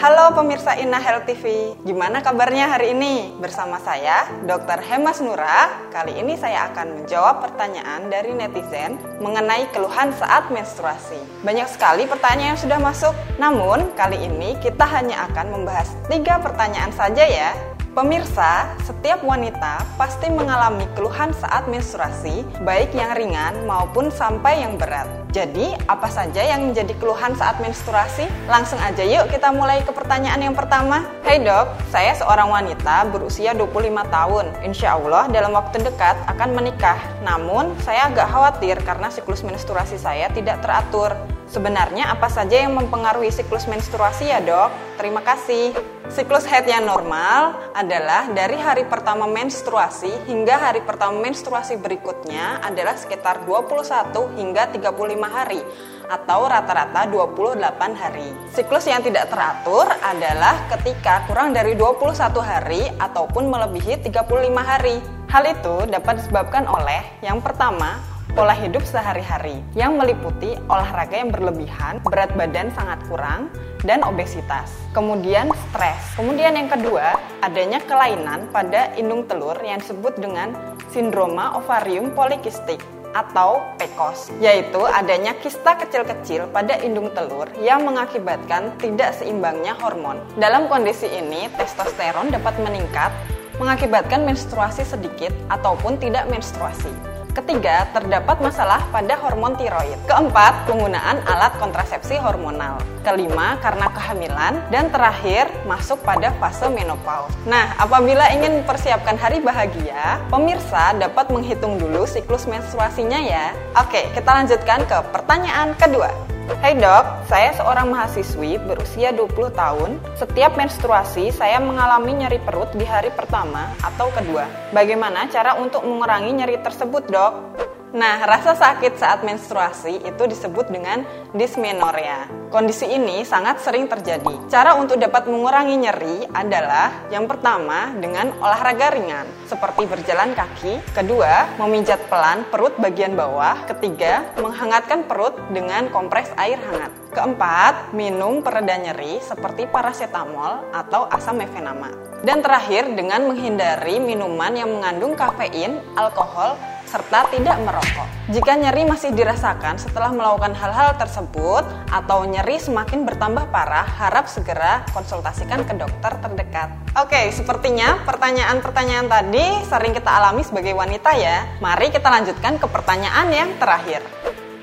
Halo pemirsa Ina Health TV, gimana kabarnya hari ini? Bersama saya, Dr. Hemas Nura. Kali ini saya akan menjawab pertanyaan dari netizen mengenai keluhan saat menstruasi. Banyak sekali pertanyaan yang sudah masuk, namun kali ini kita hanya akan membahas tiga pertanyaan saja ya. Pemirsa, setiap wanita pasti mengalami keluhan saat menstruasi, baik yang ringan maupun sampai yang berat. Jadi, apa saja yang menjadi keluhan saat menstruasi? Langsung aja yuk kita mulai ke pertanyaan yang pertama. Hai dok, saya seorang wanita berusia 25 tahun. Insya Allah dalam waktu dekat akan menikah. Namun, saya agak khawatir karena siklus menstruasi saya tidak teratur. Sebenarnya apa saja yang mempengaruhi siklus menstruasi ya dok? Terima kasih. Siklus haid yang normal adalah dari hari pertama menstruasi hingga hari pertama menstruasi berikutnya adalah sekitar 21 hingga 35 hari atau rata-rata 28 hari. Siklus yang tidak teratur adalah ketika kurang dari 21 hari ataupun melebihi 35 hari. Hal itu dapat disebabkan oleh yang pertama, pola hidup sehari-hari yang meliputi olahraga yang berlebihan, berat badan sangat kurang, dan obesitas. Kemudian stres. Kemudian yang kedua, adanya kelainan pada indung telur yang disebut dengan sindroma ovarium polikistik atau PCOS, yaitu adanya kista kecil-kecil pada indung telur yang mengakibatkan tidak seimbangnya hormon. Dalam kondisi ini, testosteron dapat meningkat mengakibatkan menstruasi sedikit ataupun tidak menstruasi. Ketiga, terdapat masalah pada hormon tiroid. Keempat, penggunaan alat kontrasepsi hormonal. Kelima, karena kehamilan. Dan terakhir, masuk pada fase menopause. Nah, apabila ingin mempersiapkan hari bahagia, pemirsa dapat menghitung dulu siklus menstruasinya ya. Oke, kita lanjutkan ke pertanyaan kedua. Hai dok, saya seorang mahasiswi berusia 20 tahun. Setiap menstruasi saya mengalami nyeri perut di hari pertama atau kedua. Bagaimana cara untuk mengurangi nyeri tersebut dok? Nah, rasa sakit saat menstruasi itu disebut dengan dysmenorrhea. Kondisi ini sangat sering terjadi. Cara untuk dapat mengurangi nyeri adalah yang pertama dengan olahraga ringan, seperti berjalan kaki. Kedua, memijat pelan perut bagian bawah. Ketiga, menghangatkan perut dengan kompres air hangat. Keempat, minum pereda nyeri seperti paracetamol atau asam mefenama. Dan terakhir, dengan menghindari minuman yang mengandung kafein, alkohol, serta tidak merokok. Jika nyeri masih dirasakan setelah melakukan hal-hal tersebut atau nyeri semakin bertambah parah, harap segera konsultasikan ke dokter terdekat. Oke, sepertinya pertanyaan-pertanyaan tadi sering kita alami sebagai wanita ya. Mari kita lanjutkan ke pertanyaan yang terakhir.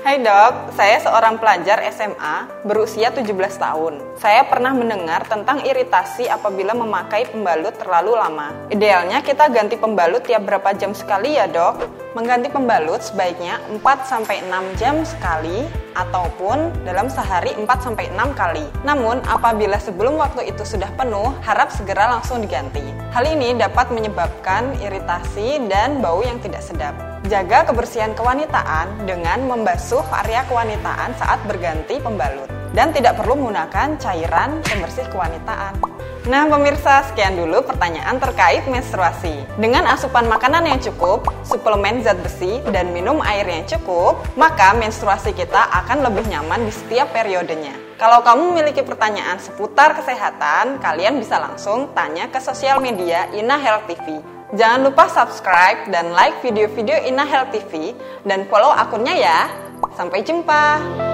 Hai dok, saya seorang pelajar SMA berusia 17 tahun. Saya pernah mendengar tentang iritasi apabila memakai pembalut terlalu lama. Idealnya kita ganti pembalut tiap berapa jam sekali ya dok? Mengganti pembalut sebaiknya 4-6 jam sekali ataupun dalam sehari 4-6 kali. Namun apabila sebelum waktu itu sudah penuh, harap segera langsung diganti. Hal ini dapat menyebabkan iritasi dan bau yang tidak sedap. Jaga kebersihan kewanitaan dengan membasuh area kewanitaan saat berganti pembalut dan tidak perlu menggunakan cairan pembersih kewanitaan. Nah, pemirsa, sekian dulu pertanyaan terkait menstruasi. Dengan asupan makanan yang cukup, suplemen zat besi, dan minum air yang cukup, maka menstruasi kita akan lebih nyaman di setiap periodenya. Kalau kamu memiliki pertanyaan seputar kesehatan, kalian bisa langsung tanya ke sosial media Ina Health TV Jangan lupa subscribe dan like video-video Ina Health TV dan follow akunnya ya. Sampai jumpa.